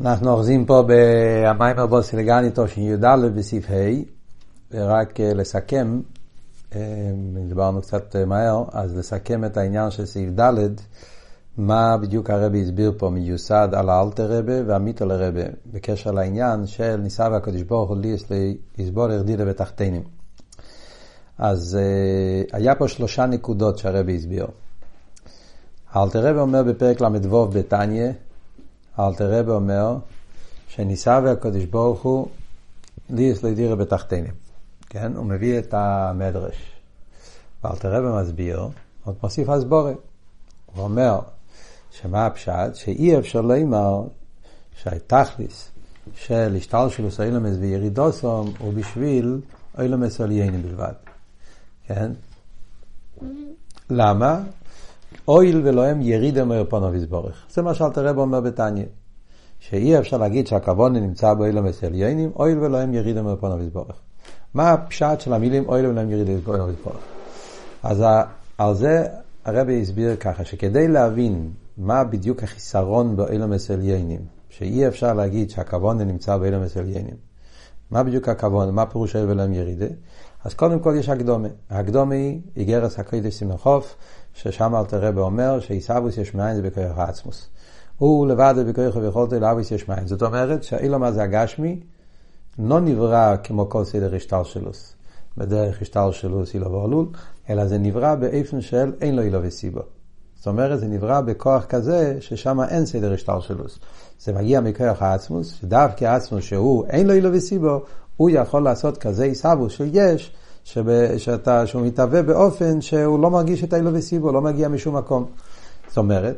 אנחנו אוחזים פה במיימר בוסי לגני תשי"ד בסעיף ה' ורק אה, לסכם, אה, דיברנו קצת אה, מהר, אז לסכם את העניין של סעיף ד', מה בדיוק הרבי הסביר פה מיוסד על האלתר רבה והמיתל רבה בקשר לעניין של ניסה והקדוש ברוך הוא ליס לסבור הרדידה בתחתינים. אז היה פה שלושה נקודות שהרבי הסביר. האלתר רבה אומר בפרק ל"ו בתניא, אלתר רבי אומר שניסה והקדוש ברוך הוא ליס לדירה בתחתינים. כן? הוא מביא את המדרש. ואלתר רבי מסביר, עוד מוסיף הסבורת. הוא אומר שמה הפשט? שאי אפשר לומר שהתכליס של השתלשלוס אילומס וירידוסום הוא בשביל אילומס עליינים בלבד. כן? למה? אויל ולוהם ירידה מאופנו ויסבורך. זה מה שאלתר רב אומר בתניא. שאי אפשר להגיד שהכבוד נמצא באילום עליינים, אויל ולוהם ירידה מאופנו ויסבורך. מה הפשט של המילים אויל ולוהם ירידה מאופנו ויסבורך? אז על זה הרבי הסביר ככה, שכדי להבין מה בדיוק החיסרון באילום עליינים, שאי אפשר להגיד שהכבוד נמצא באילום עליינים, מה בדיוק הכבוד, מה פירוש אויל ולוהם ירידה? אז קודם כל יש הקדומה. הקדומה היא איגרס הקודש סימכוף, ששם אלתר רבי אומר שעיסאוויס יש מאין זה בכוח העצמוס. הוא לבד בכוח ויכולתו לאוויס יש מאין. זאת אומרת שהאילום הזה הגשמי לא נברא כמו כל סדר השתלשלוס. בדרך השתלשלוס אילו ועלול, אלא זה נברא באיפן של אין לו אילו וסיבו. זאת אומרת, זה נברא בכוח כזה ששם אין סדר השתלשלוס. זה מגיע מכוח העצמוס, שדווקא העצמוס שהוא אין לו אילו וסיבו, הוא יכול לעשות כזה עיסאוויס של יש, שאתה, שהוא מתהווה באופן שהוא לא מרגיש את האילו וסיבו, לא מגיע משום מקום. זאת אומרת,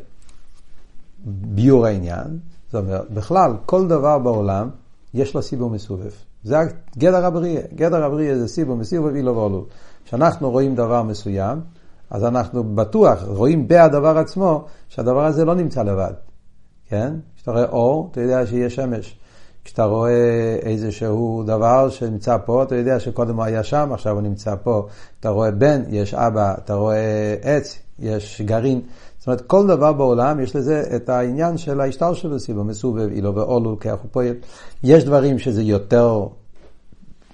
ביור העניין, זאת אומרת, בכלל, כל דבר בעולם, יש לו סיבו מסובב. זה גדר הבריאה. גדר הבריאה זה סיבו מסובב ואילו ואולו. כשאנחנו רואים דבר מסוים, אז אנחנו בטוח רואים בהדבר עצמו, שהדבר הזה לא נמצא לבד. כן? כשאתה רואה אור, אתה יודע שיש שמש. כשאתה רואה איזשהו דבר שנמצא פה, אתה יודע שקודם הוא היה שם, עכשיו הוא נמצא פה. אתה רואה בן, יש אבא, אתה רואה עץ, יש גרעין. זאת אומרת, כל דבר בעולם יש לזה את העניין של ההשתל שלו, סיבו מסובב, אילו ואולו, כך הוא פועל. יש דברים שזה יותר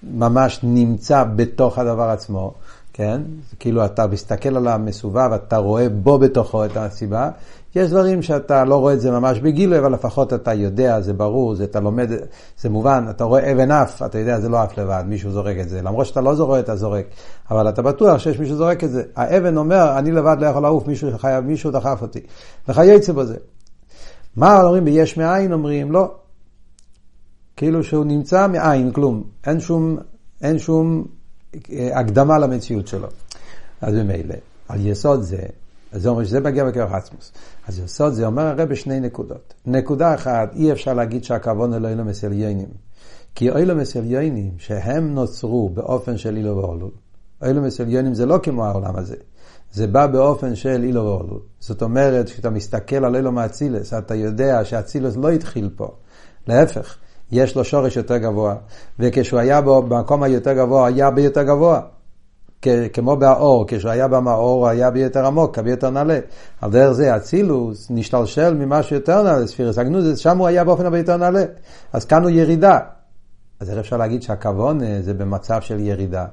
ממש נמצא בתוך הדבר עצמו, כן? כאילו אתה מסתכל על המסובב, אתה רואה בו בתוכו את הסיבה. יש דברים שאתה לא רואה את זה ממש בגילוי, אבל לפחות אתה יודע, זה ברור, זה, אתה לומד, זה מובן, אתה רואה אבן אף, אתה יודע, זה לא אף לבד, מישהו זורק את זה. למרות שאתה לא זורק, אתה זורק, אבל אתה בטוח שיש מישהו זורק את זה. האבן אומר, אני לבד לא יכול לעוף, מישהו חייב, מישהו דחף אותי. וכייצא בזה. מה אומרים ביש מאין? אומרים, לא. כאילו שהוא נמצא מאין, כלום. אין שום, אין שום אה, הקדמה למציאות שלו. אז ממילא, על יסוד זה, אז זה אומר שזה מגיע בכרך עצמוס. אז יסוד זה אומר הרי בשני נקודות. נקודה אחת, אי אפשר להגיד שהכוון הוא אילום מסליינים. כי אילום מסליינים, שהם נוצרו באופן של אילו ואולול, אילום מסליינים זה לא כמו העולם הזה. זה בא באופן של אילו ואולול. זאת אומרת, כשאתה מסתכל על אילום האצילס, אתה יודע שהאצילס לא התחיל פה. להפך, יש לו שורש יותר גבוה, וכשהוא היה במקום היותר גבוה, היה ביותר גבוה. כמו באור, כשהוא היה במאור, היה ביותר עמוק, ביותר נעלה. על דרך זה אצילוס נשתלשל ממשהו יותר נעלה, ספירס אגנוזס, שם הוא היה באופן הרבה יותר נעלה. אז כאן הוא ירידה. אז איך אפשר להגיד שהכוון זה במצב של ירידה?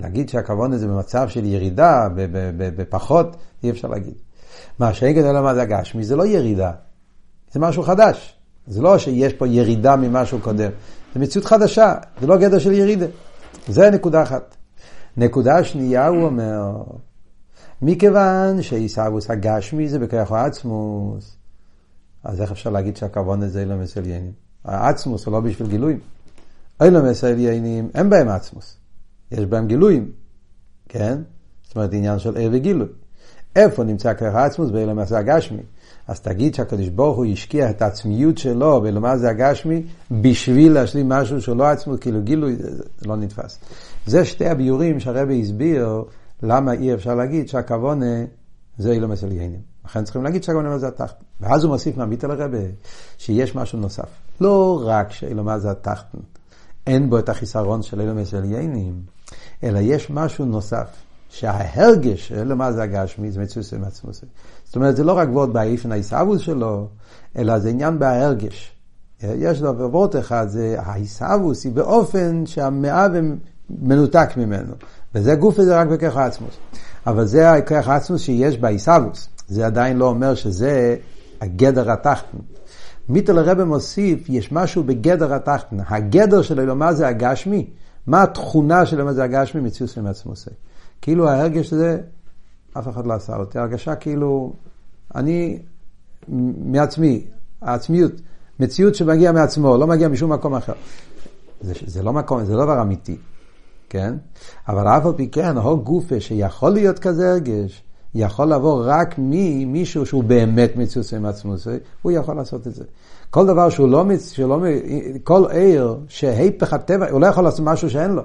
להגיד שהכוון זה במצב של ירידה, בפחות, אי אפשר להגיד. מה שאין כדי לומר זה הגשמי, זה לא ירידה, זה משהו חדש. זה לא שיש פה ירידה ממשהו קודם, זה מציאות חדשה, זה לא גדר של ירידה. זה נקודה אחת. נקודה שנייה הוא אומר, מכיוון שעיסאוווס הגשמי זה בכוח העצמוס, אז איך אפשר להגיד שהכוון הזה אילום מסליינים? העצמוס הוא לא בשביל גילויים. אילום מסליינים, אין בהם עצמוס. יש בהם גילויים, כן? זאת אומרת עניין של ער וגילוי. איפה נמצא כוח העצמוס? באילום הגשמי. אז תגיד שהקדוש ברוך הוא השקיע את העצמיות שלו בלומר זה הגשמי בשביל להשלים משהו שהוא לא עצמו, כאילו גילוי, זה לא נתפס. זה שתי הביורים שהרבי הסביר למה אי אפשר להגיד שהכוונה זה אילו מסליינים. לכן צריכים להגיד שהכוונה זה התחתן. ואז הוא מוסיף מעמית על הרבה שיש משהו נוסף. לא רק שאילו זה התחתן, אין בו את החיסרון של אילו מסליינים, אלא יש משהו נוסף. שההרגש של מה זה הגשמי זה מצוסי מעצמוסי. זאת אומרת, זה לא רק ועוד באיפן העיסאוווס שלו, אלא זה עניין בהרגש. יש לו וורט אחד, זה העיסאוווס היא באופן שהמאה מנותק ממנו. וזה גוף וזה רק בכך העצמוס. אבל זה הכך העצמוס שיש בעיסאוווס. זה עדיין לא אומר שזה הגדר התחתן. מיטל הרב מוסיף, יש משהו בגדר התחתן. הגדר של אלומה זה הגשמי. מה התכונה של אלומה זה הגשמי? מציאות עם עצמוסי. כאילו ההרגש הזה, אף אחד לא עשה אותי. הרגשה כאילו, אני מעצמי, העצמיות, מציאות שמגיע מעצמו, לא מגיע משום מקום אחר. זה, זה לא מקום, זה לא דבר אמיתי, כן? אבל אף על פי כן, הו גופה שיכול להיות כזה הרגש, יכול לבוא רק ממישהו שהוא באמת מציאות עם עצמו, הוא יכול לעשות את זה. כל דבר שהוא לא, שלא כל עיר שהיפך הטבע, הוא לא יכול לעשות משהו שאין לו.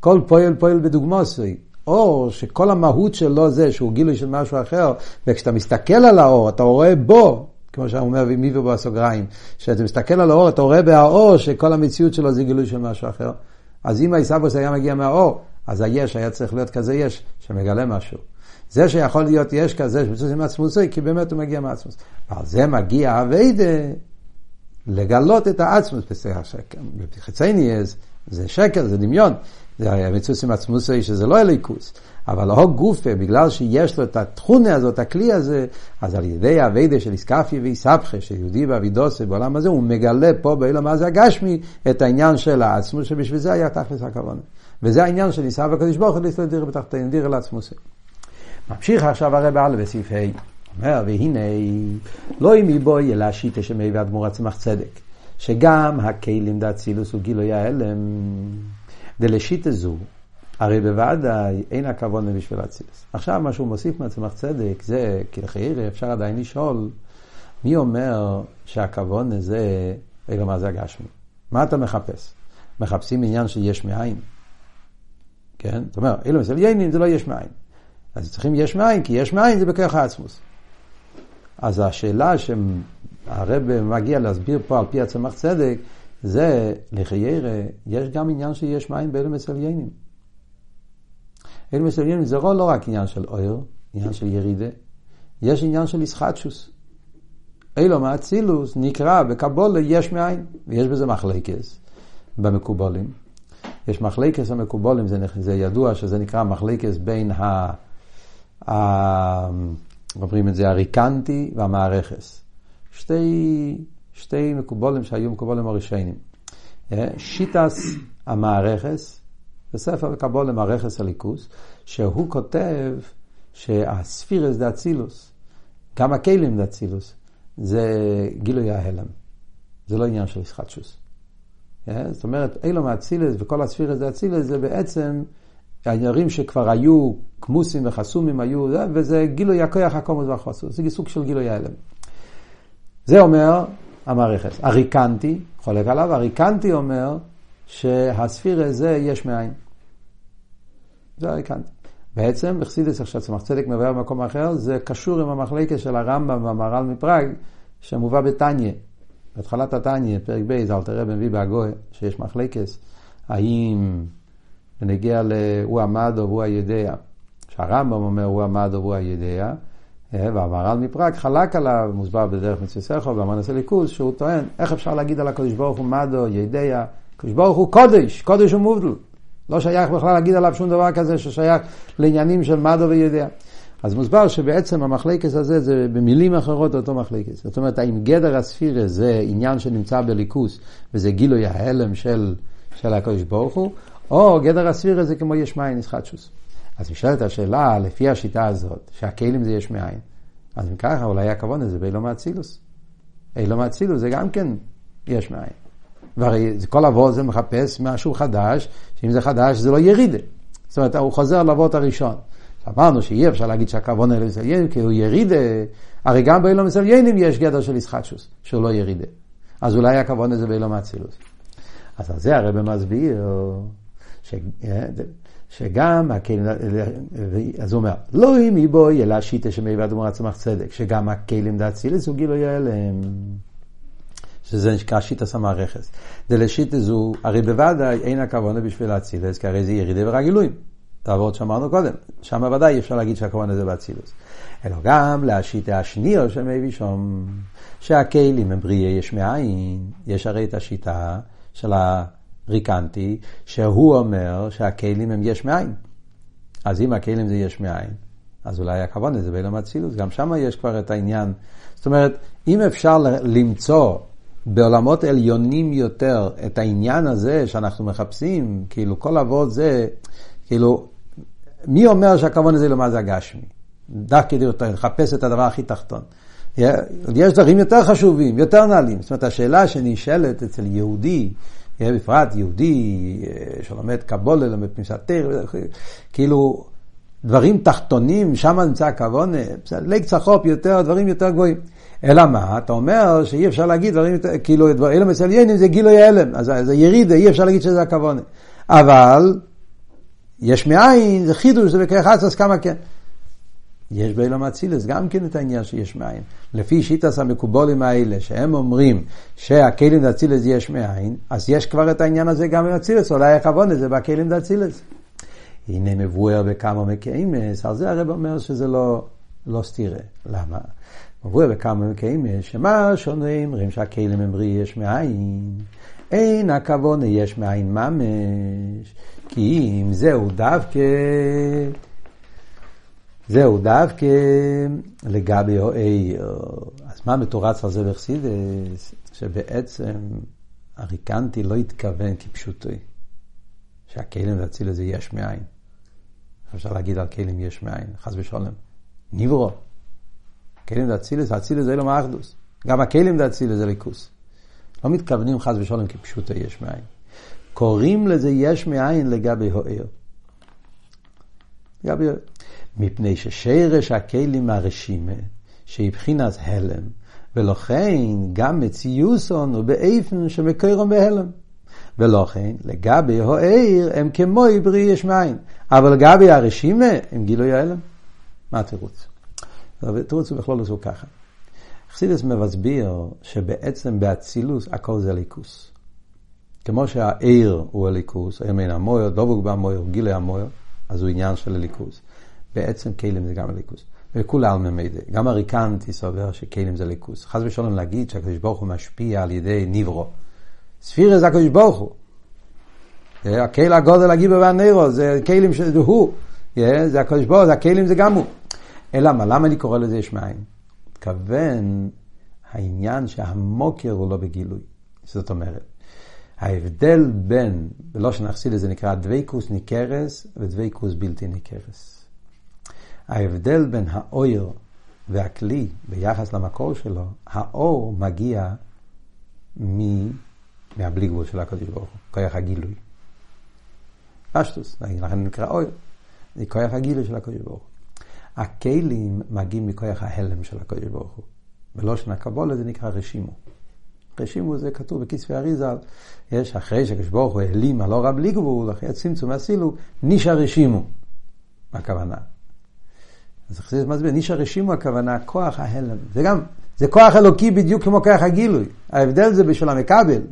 כל פועל פועל בדוגמוסי. אור שכל המהות שלו זה שהוא גילוי של משהו אחר, וכשאתה מסתכל על האור, אתה רואה בו, כמו שאומר מיבו בסוגריים, כשאתה מסתכל על האור, אתה רואה בהאור שכל המציאות שלו זה גילוי של משהו אחר. אז אם העיסאוווס היה מגיע מהאור, אז היש היה צריך להיות כזה יש, שמגלה משהו. זה שיכול להיות יש כזה, שמצוות עם עצמוסי, כי באמת הוא מגיע מעצמוס. ועל זה מגיע אביידה, לגלות את העצמוס. חצייני זה שקר, זה דמיון. זה המצוות עם עצמוסי שזה לא אליקוס. אבל הו גופה, בגלל שיש לו את התכונה הזאת, הכלי הזה, אז על ידי אביידה של איסקפי ואיסבכה, שיהודי באבידוסי בעולם הזה, הוא מגלה פה באילם הזה הגשמי את העניין של העצמוס, שבשביל זה היה תכלס הכוונה. וזה העניין של עיסאו הקדוש ברוך הוא, להסתכל דיר בתחתינו, דיר אל. ממשיך עכשיו הרב א' בסעיף ה', אומר, והנה, לא אם יבואי אלא השיטה שמי ואדמו"ר עצמך צדק, שגם הכלים דאצילוס הוא גילוי ההלם, דלשיטה זו, הרי בוודאי אין הכוונה בשביל אצילוס. עכשיו מה שהוא מוסיף מעצמך צדק, זה כלחייר, אפשר עדיין לשאול, מי אומר שהכוונה זה, רגע מה זה הגשמי? מה אתה מחפש? מחפשים עניין של יש מאין. כן? זאת אומרת, אילו מסליינים זה לא יש מאין. אז צריכים יש מאין, כי יש מאין זה בכרך העצמוס. אז השאלה שהרב מגיע להסביר פה על פי הצמח צדק, זה לחיירה, יש גם עניין שיש מאין באלו מסליינים. אלו מסליינים זה לא, לא רק עניין של אויר, עניין של ירידה, יש עניין של ישחטשוס. אילו מאצילוס נקרא בקבולה יש מאין, ויש בזה מחלקס במקובולים. יש מחלקס המקובולים, זה, זה ידוע שזה נקרא מחלקס בין ה... אומרים את זה הריקנטי והמערכס. שתי, שתי מקובולים שהיו מקובולים הראשונים. אה, שיטס המערכס, זה ספר קבול למערכס הליכוס, שהוא כותב שהספירס דה אצילוס, גם הכלים דה אצילוס, זה גילוי ההלם. זה לא עניין של ישחטשוס. אה, זאת אומרת, אילו מאצילס וכל הספירס דה אצילס זה בעצם העניירים שכבר היו כמוסים וחסומים היו, וזה גילוי הכוח הקומוס והחוסר, זה סוג של גילוי ההלם. זה אומר המערכת. הריקנטי, חולק עליו, הריקנטי אומר שהספיר הזה יש מאין. זה הריקנטי. בעצם, בחסידס עכשיו צמח צדק מבאר במקום אחר, זה קשור עם המחלקת של הרמב"ם והמהר"ל מפראג, שמובא בתניא. בהתחלת התניא, פרק ב', אלתר רבי מביא בהגוי, שיש מחלקת, האם ונגיע ל"הוא עמד או הוא הידע". שהרמב"ם אומר הוא עמד או הוא הידע, אה, והמהר"ל מפראג חלק עליו, מוסבר בדרך מצווה במנס הליכוז, שהוא טוען, איך אפשר להגיד על הקדוש ברוך הוא מדו, ידע, הקדוש ברוך הוא קודש, קודש הוא מובדל. לא שייך בכלל להגיד עליו שום דבר כזה ששייך לעניינים של מדו וידע. אז מוסבר שבעצם המחלקס הזה זה במילים אחרות אותו מחלקס. זאת אומרת, האם גדר הספירה זה עניין שנמצא בליכוס וזה גילוי ההלם של, של הקדוש ברוך הוא, או גדר הספירה זה כמו יש מאין ישחטשוס. אז נשאלת השאלה, לפי השיטה הזאת, שהכלים זה יש מאין, אז אם ככה אולי הכוון הזה באילום האצילוס. אילום האצילוס זה גם כן יש מאין. והרי כל אבות זה מחפש משהו חדש, שאם זה חדש זה לא ירידה. זאת אומרת, הוא חוזר לאבות הראשון. אמרנו שאי אפשר להגיד שהכוון האלה מסליינים, כי הוא ירידה, הרי גם באילום מסליינים יש גדר של ישחטשוס, שהוא לא ירידה. אז אולי הכוון הזה באילום האצילוס. אז על זה הרב מסביר. ש... שגם הכלים, אז הוא אומר, לא אם בו אלא שיטה שמי ועד אמור עצמך צדק, שגם הכלים דאצילס הוא גילוי ההלם. שזה נקרא שיטה המערכת. דלשיטה זו, הרי בוודאי אין הכוונה בשביל האצילס, כי הרי זה ירידה ורק גילויים. זה העבוד שאמרנו קודם. שם ודאי אפשר להגיד שהכוונה זה באצילוס. אלא גם להשיטה השנייה של מביא שם, שהכלים הם בריאי יש מאין. יש הרי את השיטה של הריקנטי, שהוא אומר שהכלים הם יש מאין. אז אם הכלים זה יש מאין, אז אולי הכוונה זה באילם אצילוס, גם שם יש כבר את העניין. זאת אומרת, אם אפשר למצוא בעולמות עליונים יותר את העניין הזה שאנחנו מחפשים, כאילו כל אבות זה, כאילו, מי אומר שהכוונה זה למה זה הגשמי? דווקא לחפש את הדבר הכי תחתון. יש דברים יותר חשובים, יותר נעלים. זאת אומרת, השאלה שנשאלת אצל יהודי, בפרט יהודי אה, שלומד קבולה, לומד פניסתר, כאילו, דברים תחתונים, שם נמצא הכוונה, ליק צחופ יותר, דברים יותר גבוהים. אלא מה? אתה אומר שאי אפשר להגיד דברים כאילו, אלם אצל ינים זה גילוי הלם, אז זה ירידה, אי אפשר להגיד שזה הכוונה. אבל, יש מאין, זה חידוש, זה בכרך אז כמה כן. יש באילום אצילס גם כן את העניין שיש מאין. לפי שיטס המקובולים האלה, שהם אומרים שהכלים דאצילס יש מאין, אז יש כבר את העניין הזה גם באצילס, אולי הכוונה זה בכלים דאצילס. הנה מבואר בכמה מקיימס, על זה הרב אומר שזה לא, לא סתירה. למה? מבואר בכמה מקיימס, שמה שונה אומרים שהכלים הם יש מאין. אין הכוונה יש מאין ממש, כי אם זהו דווקא, זהו דווקא לגבי העיר. אז מה מתורץ על זה בחסידס? שבעצם הריקנטי לא התכוון כפשוטו, שהכלים להציל את זה יש מאין. אפשר להגיד על כלים יש מאין, חס ושלום. ניברו. כלים דאצילס, אצילס זה לא מאחדוס. גם הכלים דאצילס זה ליכוס. לא מתכוונים חס ושלום כפשוטו יש מאין. קוראים לזה יש מאין לגבי הוער. לגבי מפני ששרש הכלים הרשימה, שהיא בחינת הלם, ולכן גם מציוסון הוא באיפן שמקוירון בהלם. ולכן לגבי העיר הם כמו עברי יש מאין, אבל לגבי הרשימה הם גילוי ההלם. מה התירוץ? התירוץ הוא בכלל לא ככה. חסידס מבסביר שבעצם באצילוס הכל זה ליכוס. כמו שהעיר הוא הליכוס, העיר מן המויר, דבוק במויר, גילוי המויר, אז הוא עניין של הליכוס. בעצם כלים זה גם הליכוס. וכולי על ממדי. גם הריקנטי סובר שכלים זה ליכוס. חס ושלום להגיד שהקדוש ברוך הוא משפיע על ידי ניברו. ספירה זה הקדוש ברוך הוא. הקהל הגודל הגיבר והנרו, זה כלים שזה הוא. זה הקדוש ברוך הוא, הכלים זה גם הוא. אלא מה, למה אני קורא לזה יש מאין? מתכוון העניין שהמוקר הוא לא בגילוי. זאת אומרת, ההבדל בין, בלושן אכסידס זה נקרא דבייקוס ניכרס ודבייקוס בלתי ניכרס. ההבדל בין האויר והכלי ביחס למקור שלו, האור מגיע מ... מהבלי גבול של הקדוש ברוך הוא, כוח הגילוי. פשטוס, לכן נקרא אויר, זה כוח הגילוי של הקדוש ברוך הוא. הכלים מגיעים מכוח ההלם של הקדוש ברוך הוא. בלושן הקבולה זה נקרא רשימו. רשימו זה כתוב בכספי אריזל, יש אחרי שהקדוש ברוך הוא העלים על אור הבלי גבול, אחרי הצמצום הסילו, נישה רשימו. מה הכוונה? אז זה מסביר, נישה רשימו הכוונה כוח ההלם. זה גם, זה כוח אלוקי בדיוק כמו כוח הגילוי. ההבדל זה בשביל המקבל.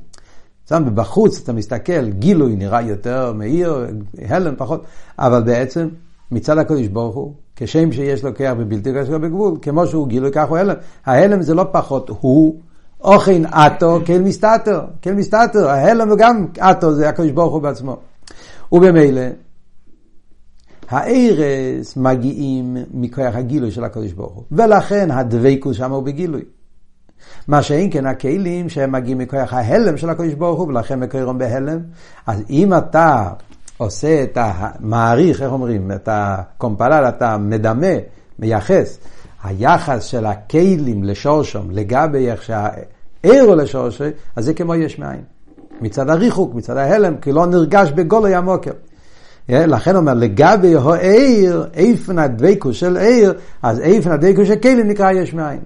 שם בחוץ אתה מסתכל, גילוי נראה יותר מאיר, הלם פחות, אבל בעצם מצד הקדוש ברוך הוא, כשם שיש לו כוח ובלתי קשר בגבול, כמו שהוא גילוי כך הוא הלם. ההלם זה לא פחות הוא, אוכן אטו כאל מסתתר, כאל מסתתר, ההלם הוא גם אטו, זה הקדוש ברוך הוא בעצמו. ובמילא, הארס מגיעים מכוח הגילוי של הקדוש ברוך הוא, ולכן הדבקות שם הוא בגילוי. מה שאין כן הכלים שהם מגיעים מכוח ההלם של הקדוש ברוך הוא, ולכן מקורם בהלם. אז אם אתה עושה את המעריך, איך אומרים, את הקומפלל, אתה מדמה, מייחס, היחס של הכלים לשורשום, לגבי איך שהעיר הוא לשורשי, אז זה כמו יש מאין. מצד הריחוק, מצד ההלם, כי לא נרגש בגולוי המוקר. לכן אומר, לגבי העיר, איפן הדבקו של עיר, אז איפן הדבקו של כלים נקרא יש מאין.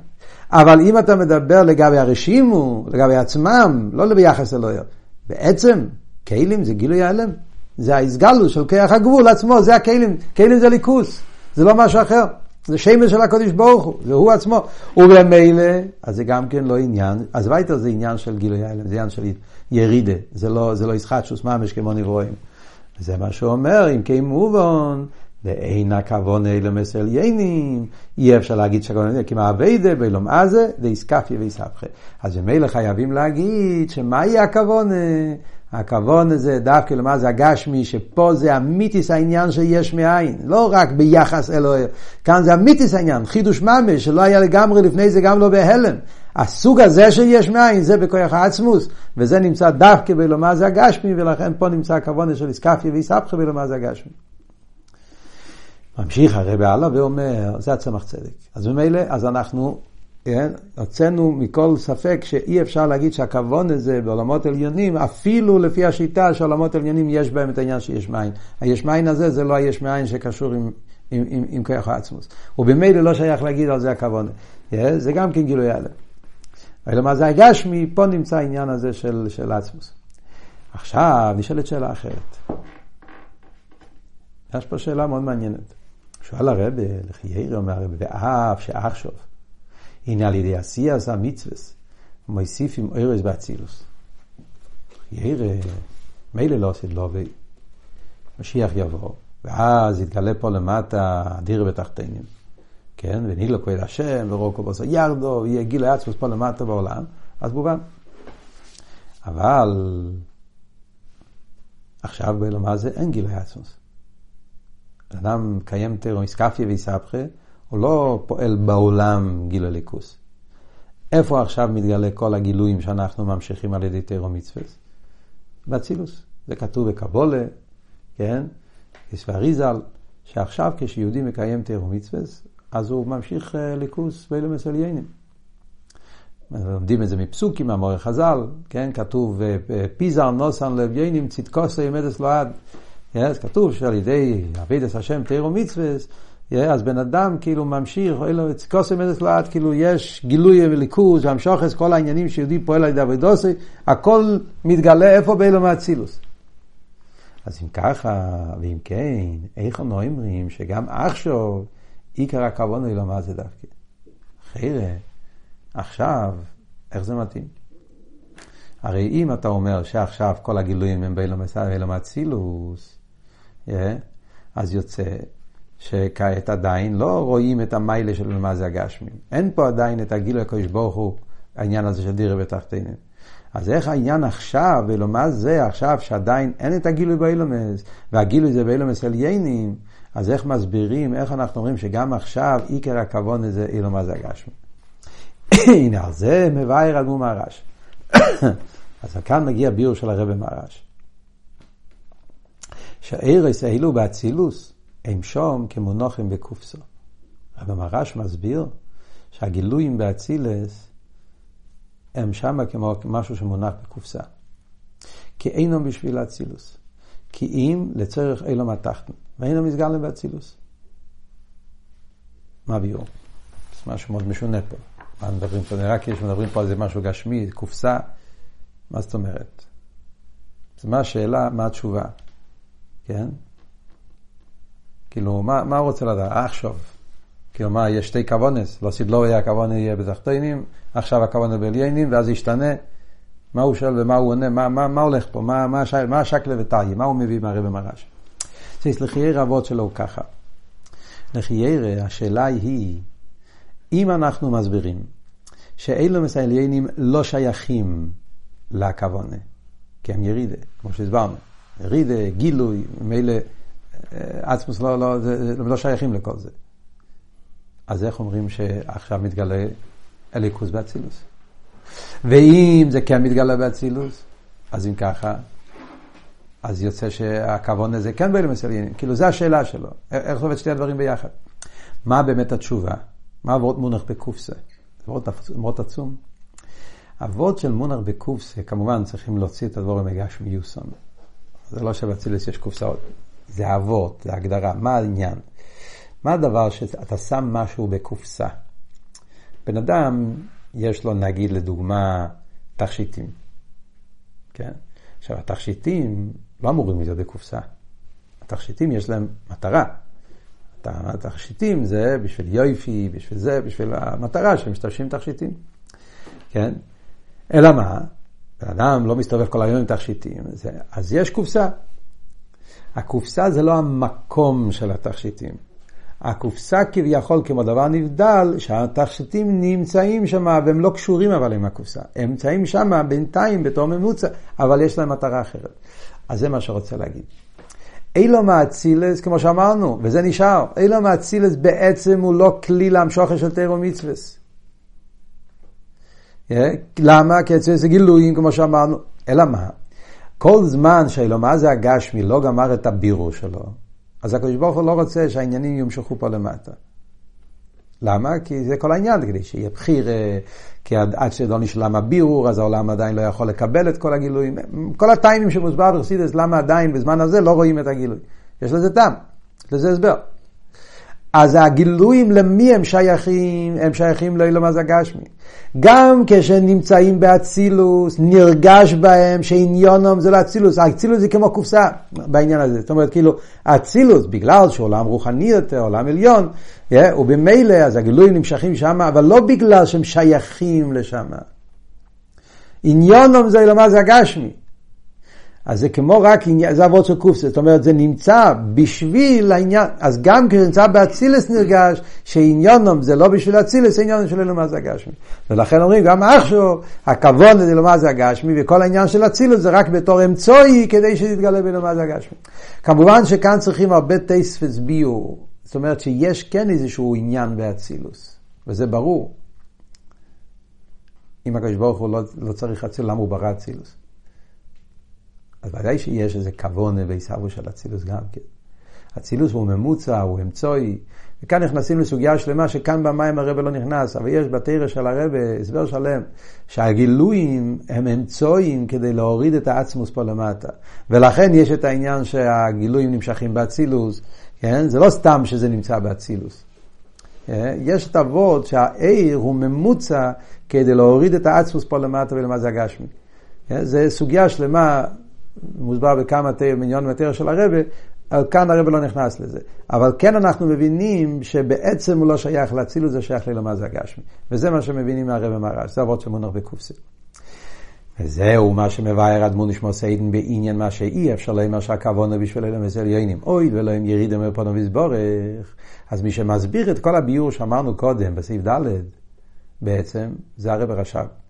אבל אם אתה מדבר לגבי הרשימו, לגבי עצמם, לא ביחס אלוהים, בעצם כלים זה גילוי ההלם. זה ההסגלו של כיח הגבול עצמו, זה הכלים, כלים זה ליכוס, זה לא משהו אחר. זה שמש של הקודש ברוך הוא, זה הוא עצמו. ובמילא, אז זה גם כן לא עניין, אז וייטר זה עניין של גילוי ההלם, זה עניין של ירידה, זה לא, זה לא ישחטשוס ממש כמו נברואים. זה מה שאומר, אם כן מובן, ואין הכוונה אילומס עליינים, אי אפשר להגיד שהכוונה, כי מה אביידה באילום עזה, דאיסקפיה ואיסבכה. אז ממילא חייבים להגיד שמהי הכוונה? הכוונה זה דווקא למה זה הגשמי, שפה זה אמיתיס העניין שיש מאין, לא רק ביחס אלוהי, כאן זה אמיתיס העניין, חידוש ממש, שלא היה לגמרי לפני זה גם לא בהלם. הסוג הזה שיש מאין זה בכוח העצמוס, וזה נמצא דווקא בלומר זה הגשמי, ולכן פה נמצא הכוונה של איסקפיה ואיסבכה בלומר זה הגשמי. ממשיך הרב הלאה ואומר, זה הצמח צדק. אז ממילא, אז אנחנו הוצאנו מכל ספק שאי אפשר להגיד שהכוון הזה בעולמות עליונים, אפילו לפי השיטה שעולמות עליונים יש בהם את העניין שיש מים. היש מים הזה זה לא היש מים שקשור עם, עם, עם, עם כוח העצמוס. ובמילא לא שייך להגיד על זה הכוון. כן, זה גם כן גילוי הלם. אלא מה זה הגשמי, פה נמצא העניין הזה של, של עצמוס. עכשיו נשאלת שאלה אחרת. יש פה שאלה מאוד מעניינת. שואל הרבה, לכי ירא אומר הרבה, ואף שעכשיו, הנה על ידי עשייס המצווס, מוסיפים אורז באצילוס. ירא, מילא לא עשית לו, משיח יבוא, ואז יתגלה פה למטה דיר בתחתינים, כן, ונילו כהד השם, ורוקו בוסו ירדו, ויהיה גיל עצמוס פה למטה בעולם, אז מובן. אבל עכשיו באלומה זה אין גיל עצמוס. אדם מקיים תירו מסקפיה ויסבכה, הוא לא פועל בעולם גיל הליכוס. איפה עכשיו מתגלה כל הגילויים שאנחנו ממשיכים על ידי תירו מצווה? באצילוס. זה כתוב בקבולה, כן? יש ואריזל, שעכשיו כשיהודי מקיים תירו מצווה, אז הוא ממשיך אה, ליכוס באילומס עליינים. לומדים את זה מפסוקים, מהמורה חז"ל, כן? כתוב, אה, פיזר נוסן לוויינים צדקוסו ימדס לו עד. אז כתוב שעל ידי אבידס השם תירו מצווה, אז בן אדם כאילו ממשיך, קוסם אדס לאט, כאילו יש גילוי וליכוז והמשוכס, כל העניינים שיהודי פועל על ידי אבידוסי, הכל מתגלה איפה באילו מאצילוס. אז אם ככה, ואם כן, איך אנו אומרים שגם עכשיו עיקר הכבוד הוא לא מה זה דווקא. חיירה, עכשיו, איך זה מתאים? הרי אם אתה אומר שעכשיו כל הגילויים הם באילו מאצילוס, אז יוצא שכעת עדיין לא רואים את המיילה של מה זה הגשמים. אין פה עדיין את הגילוי הקדוש ברוך הוא, העניין הזה של דירה בתחתינים. אז איך העניין עכשיו, ולמה זה עכשיו שעדיין אין את הגילוי באילומס, והגילוי זה באילומס עליינים, אז איך מסבירים, איך אנחנו אומרים שגם עכשיו עיקר הכבוד הזה אילומה זה הגשמי. הנה על זה מבאר אדמו מהרש. אז כאן מגיע ביור של הרבי מהרש. שהארס האלו באצילוס הם שום כמונוחים בקופסו. אבל מרש מסביר שהגילויים באצילס הם שמה כמו משהו שמונח בקופסה. כי אינם בשביל האצילוס. כי אם לצורך אילום התחתן. ואינם מסגלם באצילוס. מה ביור? זה משהו מאוד משונה פה. מה מדברים פה? נראה כאילו שמדברים פה על זה משהו גשמי, קופסה. מה זאת אומרת? אז מה השאלה, מה התשובה? כן? כאילו, מה, מה הוא רוצה לדעת? אה, עכשיו. כאילו, מה, יש שתי כוונס? לא סדלו יהיה הכוונה יהיה בתחתינים, עכשיו הכוונה בעליינים, ואז ישתנה. מה הוא שואל ומה הוא עונה, מה, מה, מה הולך פה, מה, מה, השי, מה השקלה וטאי, מה הוא מביא מהרבא מרש. אז לחייר אבות שלו הוא ככה. לחייר, השאלה היא, אם אנחנו מסבירים שאילו מסיילינים לא שייכים לכוונה, כי הם ירידה, כמו שהסברנו. ירידה, גילוי, מילא עצמוס לא, לא, לא, לא שייכים לכל זה. אז איך אומרים שעכשיו מתגלה אליקוס באצילוס? ואם זה כן מתגלה באצילוס, אז אם ככה, אז יוצא שהכוון הזה כן באלה מסליינים. כאילו, זו השאלה שלו. איך עובד שתי הדברים ביחד? מה באמת התשובה? מה אבות מונח בקופסה? זה מאוד עצום. אבות של מונח בקופסה, כמובן צריכים להוציא את הדבורים מגש מיוסון. זה לא שבאצילוס יש קופסאות. זה אבות, זה הגדרה. מה העניין? מה הדבר שאתה שם משהו בקופסה? בן אדם, יש לו נגיד לדוגמה תכשיטים. כן? עכשיו, התכשיטים לא אמורים להיות בקופסה. התכשיטים יש להם מטרה. התכשיטים זה בשביל יויפי, בשביל זה, בשביל המטרה שמשתמשים תכשיטים. כן? אלא מה? בן אדם לא מסתובב כל היום עם תכשיטים, אז יש קופסה. הקופסה זה לא המקום של התכשיטים. הקופסה כביכול כמו דבר נבדל, שהתכשיטים נמצאים שם והם לא קשורים אבל עם הקופסה. הם נמצאים שם בינתיים בתור ממוצע, אבל יש להם מטרה אחרת. אז זה מה שרוצה להגיד. אילו מאצילס, כמו שאמרנו, וזה נשאר, אילו מאצילס בעצם הוא לא כלי להמשוכר של תירו מצווס. למה? כי אצל זה גילויים, כמו שאמרנו. אלא מה? כל זמן שאילו מה זה הגשמי לא גמר את הבירו שלו, אז הקדוש ברוך הוא לא רוצה שהעניינים ימשכו פה למטה. למה? כי זה כל העניין, כדי שיהיה בחיר, כי עד, עד שלא נשלם הבירור, אז העולם עדיין לא יכול לקבל את כל הגילויים. כל הטיימים שמוסבר בחסידס, למה עדיין בזמן הזה לא רואים את הגילוי. יש לזה טעם, יש לזה הסבר. אז הגילויים למי הם שייכים? הם שייכים לאילום אז הגשמי. גם כשנמצאים באצילוס, נרגש בהם שעניונם זה לא אצילוס, האצילוס זה כמו קופסה בעניין הזה. זאת אומרת, כאילו, האצילוס, בגלל שהוא עולם רוחני יותר, עולם עליון, yeah, ובמילא אז הגילויים נמשכים שם, אבל לא בגלל שהם שייכים לשם. עניונם זה אילום אז הגשמי. אז זה כמו רק עניין, זה אבות של קופסה, זאת אומרת זה נמצא בשביל העניין, אז גם כשנמצא באצילס נרגש, שעניונם זה לא בשביל אצילס, עניונם של אלומז הגשמי. ולכן אומרים גם עכשיו, הכבוד לאלומז הגשמי, וכל העניין של אצילס זה רק בתור אמצעי כדי שתתגלה באלומז הגשמי. כמובן שכאן צריכים הרבה טייספס ביור, זאת אומרת שיש כן איזשהו עניין באצילוס, וזה ברור. אם הקדוש ברוך הוא לא, לא צריך אצילוס, למה הוא ברא אצילוס? אז ודאי שיש איזה כוונה בעיסאוו של אצילוס גם כן. אצילוס הוא ממוצע, הוא אמצעי, וכאן נכנסים לסוגיה שלמה שכאן במים הרבה לא נכנס, אבל יש בתרא של הרבה הסבר שלם, שהגילויים הם אמצעים כדי להוריד את האצמוס פה למטה. ולכן יש את העניין שהגילויים נמשכים באצילוס, כן? זה לא סתם שזה נמצא באצילוס. כן? יש את אבות שהעיר הוא ממוצע כדי להוריד את האצמוס פה למטה ולמה זה הגשמי. כן? זה סוגיה שלמה מוסבר בכמה מיליון מהתרא של הרבה, כאן הרבה לא נכנס לזה. אבל כן אנחנו מבינים שבעצם הוא לא שייך לאצילות, זה שייך ללמד הגשמי. וזה מה שמבינים מהרבה מרש, זה אבות של מונח בקופסה. וזהו מה שמבאר אדמון נשמע סיידן בעניין מה שאי אפשר לומר שהכוונה בשביל אלה מסליונים. אוי ולא אם ירידם מפונו ויסבורך. אז מי שמסביר את כל הביור שאמרנו קודם בסעיף ד' בעצם זה הרב רש"ב.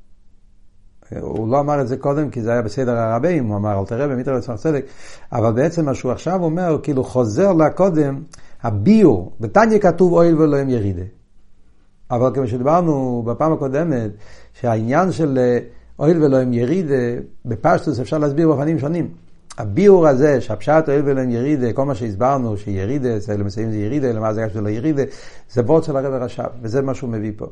הוא לא אמר את זה קודם כי זה היה בסדר הרבים, הוא אמר אל תראה במיתר לצמח צדק, אבל בעצם מה שהוא עכשיו אומר, כאילו חוזר לקודם, הביור, בתניא כתוב אוהל ואלוהים ירידה. אבל כמו שדיברנו בפעם הקודמת, שהעניין של אה, אוהל ואלוהים ירידה, בפשטוס אפשר להסביר באופנים שונים. הביאור הזה, שהפשט אוהל ואלוהים ירידה, כל מה שהסברנו, שירידה, אצל מסיימים זה ירידה, למה זה של ירידה, זה וורד של הרב הרש"ב, וזה מה שהוא מביא פה.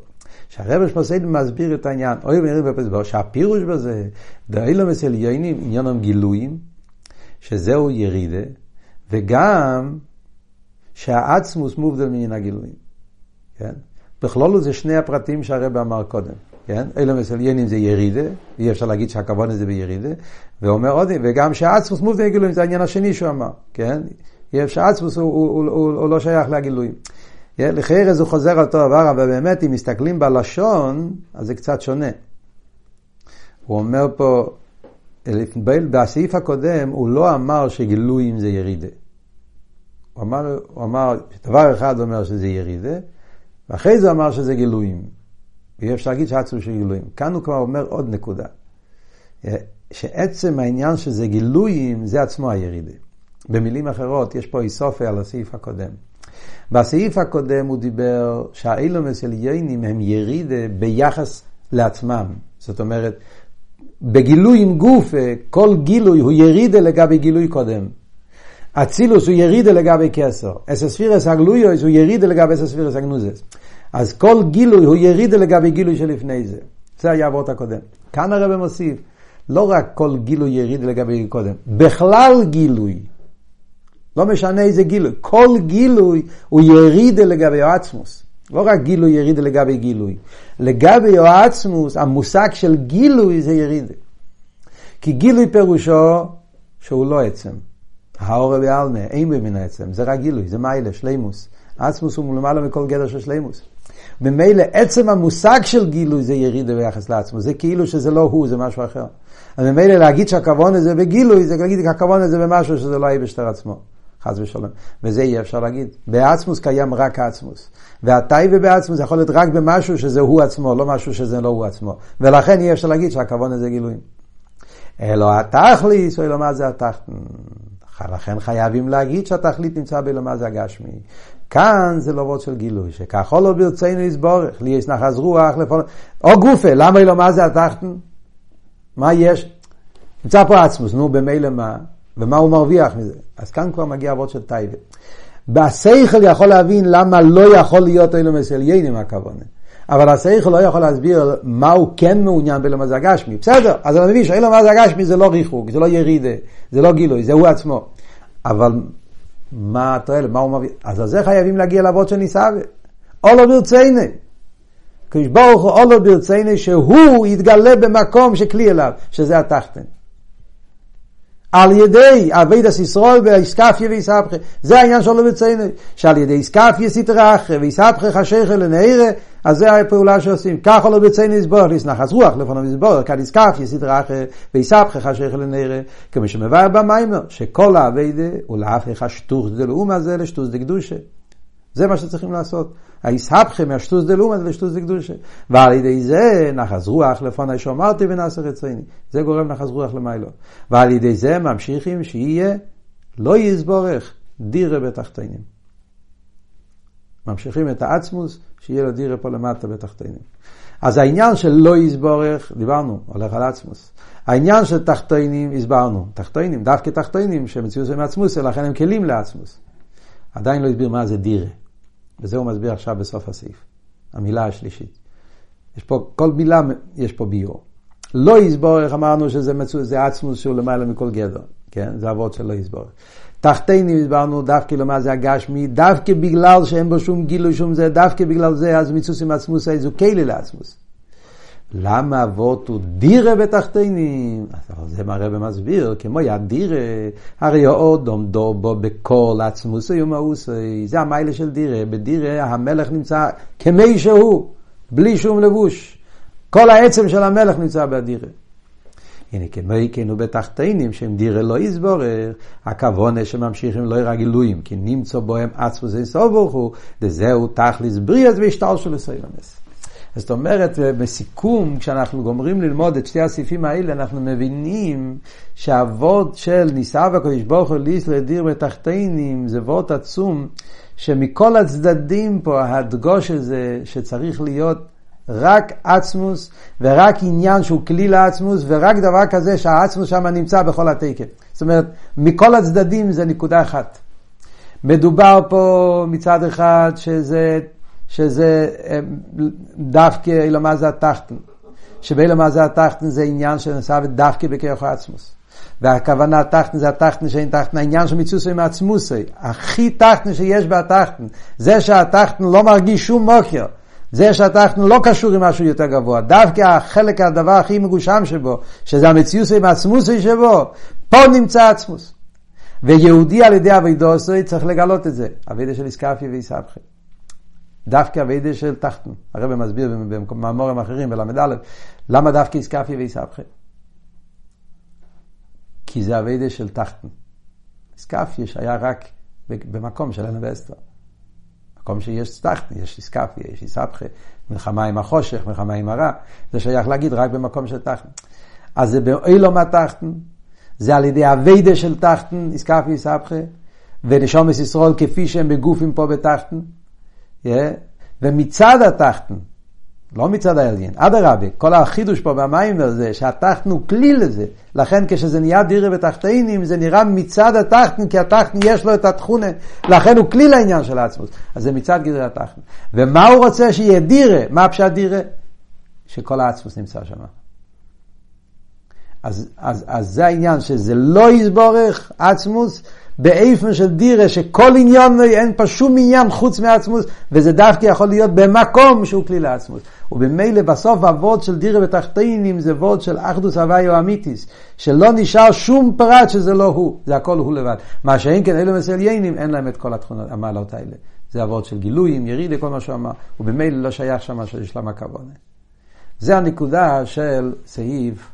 שהרב שמסייד מסביר את העניין, אוי ונראה בפסבור, שהפירוש בזה, דאילו מסליינים עניינם גילויים, שזהו ירידה, וגם שהעצמוס מובדל מן הגילויים, כן? בכלולו זה שני הפרטים שהרב אמר קודם, כן? אילו מסליינים זה ירידה, אי אפשר להגיד שהכוון הזה בירידה, ואומר עוד, וגם שהעצמוס מובדל מן הגילויים, זה העניין השני שהוא אמר, כן? אי אפשר, העצמוס הוא, הוא, הוא, הוא, הוא לא שייך לגילויים. לחיירס הוא חוזר על אותו דבר, אבל באמת אם מסתכלים בלשון, אז זה קצת שונה. הוא אומר פה, בסעיף הקודם הוא לא אמר שגילויים זה ירידה. הוא אמר, הוא אמר, דבר אחד אומר שזה ירידה, ואחרי זה אמר שזה גילויים. ואי אפשר להגיד שעצו של גילויים. כאן הוא כבר אומר עוד נקודה. שעצם העניין שזה גילויים, זה עצמו הירידה. במילים אחרות, יש פה איסופיה על הסעיף הקודם. בסעיף הקודם הוא דיבר שהאילומס עליינים הם ירידה ביחס לעצמם. זאת אומרת, בגילוי עם גוף, כל גילוי הוא ירידה לגבי גילוי קודם. אצילוס הוא ירידה לגבי כסר. אסספירס הגלויוס הוא ירידה לגבי אסספירס הגנוזס. אז כל גילוי הוא ירידה לגבי גילוי שלפני זה. זה היה אבות הקודם. כאן הרב מוסיף, לא רק כל גילוי ירידה לגבי קודם, בכלל גילוי. לא משנה איזה גילוי, כל גילוי הוא ירידה לגבי העצמוס. לא רק גילוי ירידה לגבי גילוי. לגבי העצמוס, המושג של גילוי זה ירידה. כי גילוי פירושו שהוא לא עצם. האור בעלמה, אין במין העצם, זה רק גילוי, זה מיילה, שלימוס. עצמוס הוא למעלה מכל גדר של שלימוס. ממילא עצם המושג של גילוי זה ירידה ביחס לעצמו, זה כאילו שזה לא הוא, זה משהו אחר. אז ממילא להגיד שהכוון הזה בגילוי, זה להגיד שהכוון הזה במשהו שזה לא יהיה בשטר עצמו. חס ושלום. וזה אי אפשר להגיד. בעצמוס קיים רק עצמוס. והטייבה בעצמוס יכול להיות רק במשהו שזה הוא עצמו, לא משהו שזה לא הוא עצמו. ולכן אי אפשר להגיד שהכוון הזה גילויים. אלו התכליס, או אלו מה זה התחתן. לכן חייבים להגיד שהתכלית נמצא באלומה זה הגשמי. כאן זה לא וורד של גילוי, שככה לא ברצינו יסבורך, לי יש נחז רוח, לפעול... או גופה, למה אלומה זה התחתן? מה יש? נמצא פה עצמוס, נו במילא מה? ומה הוא מרוויח מזה? אז כאן כבר מגיע הוורד של טייבה. בשכל יכול להבין למה לא יכול להיות אילו מסליינים הכוונה. אבל השכל לא יכול להסביר מה הוא כן מעוניין באילום הזה הגשמי. בסדר, אז אני מבין שאילום הזה הגשמי זה לא ריחוק, זה לא ירידה, זה לא גילוי, זה הוא עצמו. אבל מה התועלת, מה הוא מביא? אז על זה חייבים להגיע לאבות של ניסאווה. אולו ברצייני. קדוש ברוך הוא אולו ברצייני שהוא יתגלה במקום שכלי אליו, שזה התחתן. על ידי אבידס ישראל ואיסקפיה ואיסבכה. זה העניין שלו בציינו, שעל ידי איסקפיה סיטרחה ואיסבכה חשיכה לנעירה, אז זה הפעולה שעושים. ככה לא בציינו יסבור, נחס רוח לפניו יסבור, כאן איסקפיה סיטרחה ואיסבכה חשיכה לנעירה, כמו שמבאר במיימר, שכל האבידה הוא להפך שטוס דלאומה זה לשטוס דקדושה. זה מה שצריכים לעשות. היסהפכם מהשטוס דלומה לשטוס דקדושה. ועל ידי זה נחז רוח לפני שאמרתי ונעשה רצייני. זה גורם נחז רוח למיילו. ועל ידי זה ממשיכים שיהיה לא יסבורך דירה בתחתינים. ממשיכים את העצמוס, שיהיה לו דירה פה למטה בתחתינים. אז העניין של לא יסבורך, דיברנו, הולך על עצמוס. העניין של תחתינים, הסברנו. תחתינים, דווקא תחתינים, שמציאו זה מעצמוס, לכן הם כלים לעצמוס. עדיין לא הסביר מה זה דירה. וזה הוא מסביר עכשיו בסוף הסעיף, המילה השלישית. יש פה, כל מילה יש פה ביור. לא יסבור, איך אמרנו שזה מצו, זה עצמוס שהוא למעלה מכל גדר, כן? זה אבות של לא יסבור. תחתינו הסברנו דווקא למה זה הגשמי, דווקא בגלל שאין בו שום גילוי, שום זה, דווקא בגלל זה אז מיצוס עם עצמוס איזו כלי לעצמוס. למה אבות הוא דירה בתחתינים? אז זה הרב מסביר, כמו יד דירה, הרי עוד עומדו בו בכל עצמוסי ומאוסי, זה המיילה של דירה, בדירה המלך נמצא כמי שהוא, בלי שום לבוש. כל העצם של המלך נמצא בדירה. הנה כמי כן בתחתינים שהם דירה לא יסבורר, הכוונה שממשיכים לא יראה גילויים, כי נמצא בוהם עצמוס אינסוף ברוך הוא, וזהו תכליס בריאס והשתל של הסיילמס. זאת אומרת, בסיכום, כשאנחנו גומרים ללמוד את שתי הסעיפים האלה, אנחנו מבינים שהאבות של נישא והקדוש ברוך הוא ליס לדיר בתחתינים זה וורט עצום, שמכל הצדדים פה הדגוש הזה שצריך להיות רק עצמוס ורק עניין שהוא כלי לעצמוס ורק דבר כזה שהעצמוס שם נמצא בכל התקף. זאת אומרת, מכל הצדדים זה נקודה אחת. מדובר פה מצד אחד שזה שזה אה, דווקא אילמה זה התחתן. שבאילמה זה התחתן זה עניין שנעשה דווקא בכיח העצמוס. והכוונה תחתן זה התחתן שאין תחתן, העניין של מיצוסי עם עצמוסי, הכי תחתן שיש בהתחתן, זה שהתחתן לא מרגיש שום מוקר, זה שהתחתן לא קשור עם משהו יותר גבוה, דווקא החלק, הדבר הכי מגושם שבו, שזה המציאות עם עצמוסי שבו, פה נמצא עצמוס. ויהודי על ידי אבידוסוי צריך לגלות את זה, אבידה של איסקפי ואיסבכי. דווקא אביידה של תחתן. הרב מסביר במאמורים אחרים בל"א, למה דווקא איסקפי ואיסבכי? כי זה אביידה של תחתן. איסקפי היה רק במקום של אנה ואסתר. מקום שיש תחתן, יש איסקפי, יש איסבכי, מלחמה עם החושך, מלחמה עם הרע, זה שייך להגיד רק במקום של תחתן. אז זה באילום התחתן, זה על ידי אביידה של תחתן, איסקפי איסבכי, ונשומס ישראל כפי שהם בגופים פה בתחתן. ומצד התחתן, לא מצד העליין, אדרבה, כל החידוש פה במים הזה, שהתחתן הוא כלי לזה, לכן כשזה נהיה דירה ותחתינים, זה נראה מצד התחתן, כי התחתן יש לו את התכונה, לכן הוא כלי לעניין של העצמות. אז זה מצד גדרי התחתן. ומה הוא רוצה שיהיה דירה? מה הפשט דירה? שכל העצמוס נמצא שם. אז, אז, אז זה העניין שזה לא יסבורך עצמוס, באיפן של דירה, שכל עניין, אין פה שום עניין חוץ מעצמוס, וזה דווקא יכול להיות במקום שהוא כלי לעצמוס. ובמילא בסוף הוורד של דירה בתחתינים זה וורד של אחדוס הוויו אמיתיס, שלא נשאר שום פרט שזה לא הוא, זה הכל הוא לבד. מה שאין כן אלו מסליינים, אין להם את כל התכונות, המעלות האלה. זה אבות של גילויים, ירידה, כל מה שהוא אמר, ובמילא לא שייך שם של שלם הכוונה. זה הנקודה של סעיף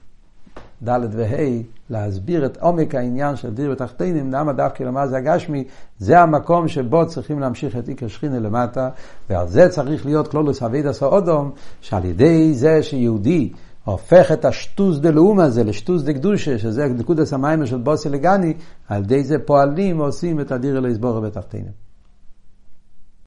ד' וה', להסביר את עומק העניין של דיר ותחתינים, למה דווקא למה זה הגשמי, זה המקום שבו צריכים להמשיך את עיקר שכינה למטה, ועל זה צריך להיות כלולוס אבידס אודום, שעל ידי זה שיהודי הופך את השטוס דה לאום הזה לשטוס דה קדושה, שזה נקודס המים של בוסי לגני, על ידי זה פועלים ועושים את הדיר אלוהיסבורו בתחתינים.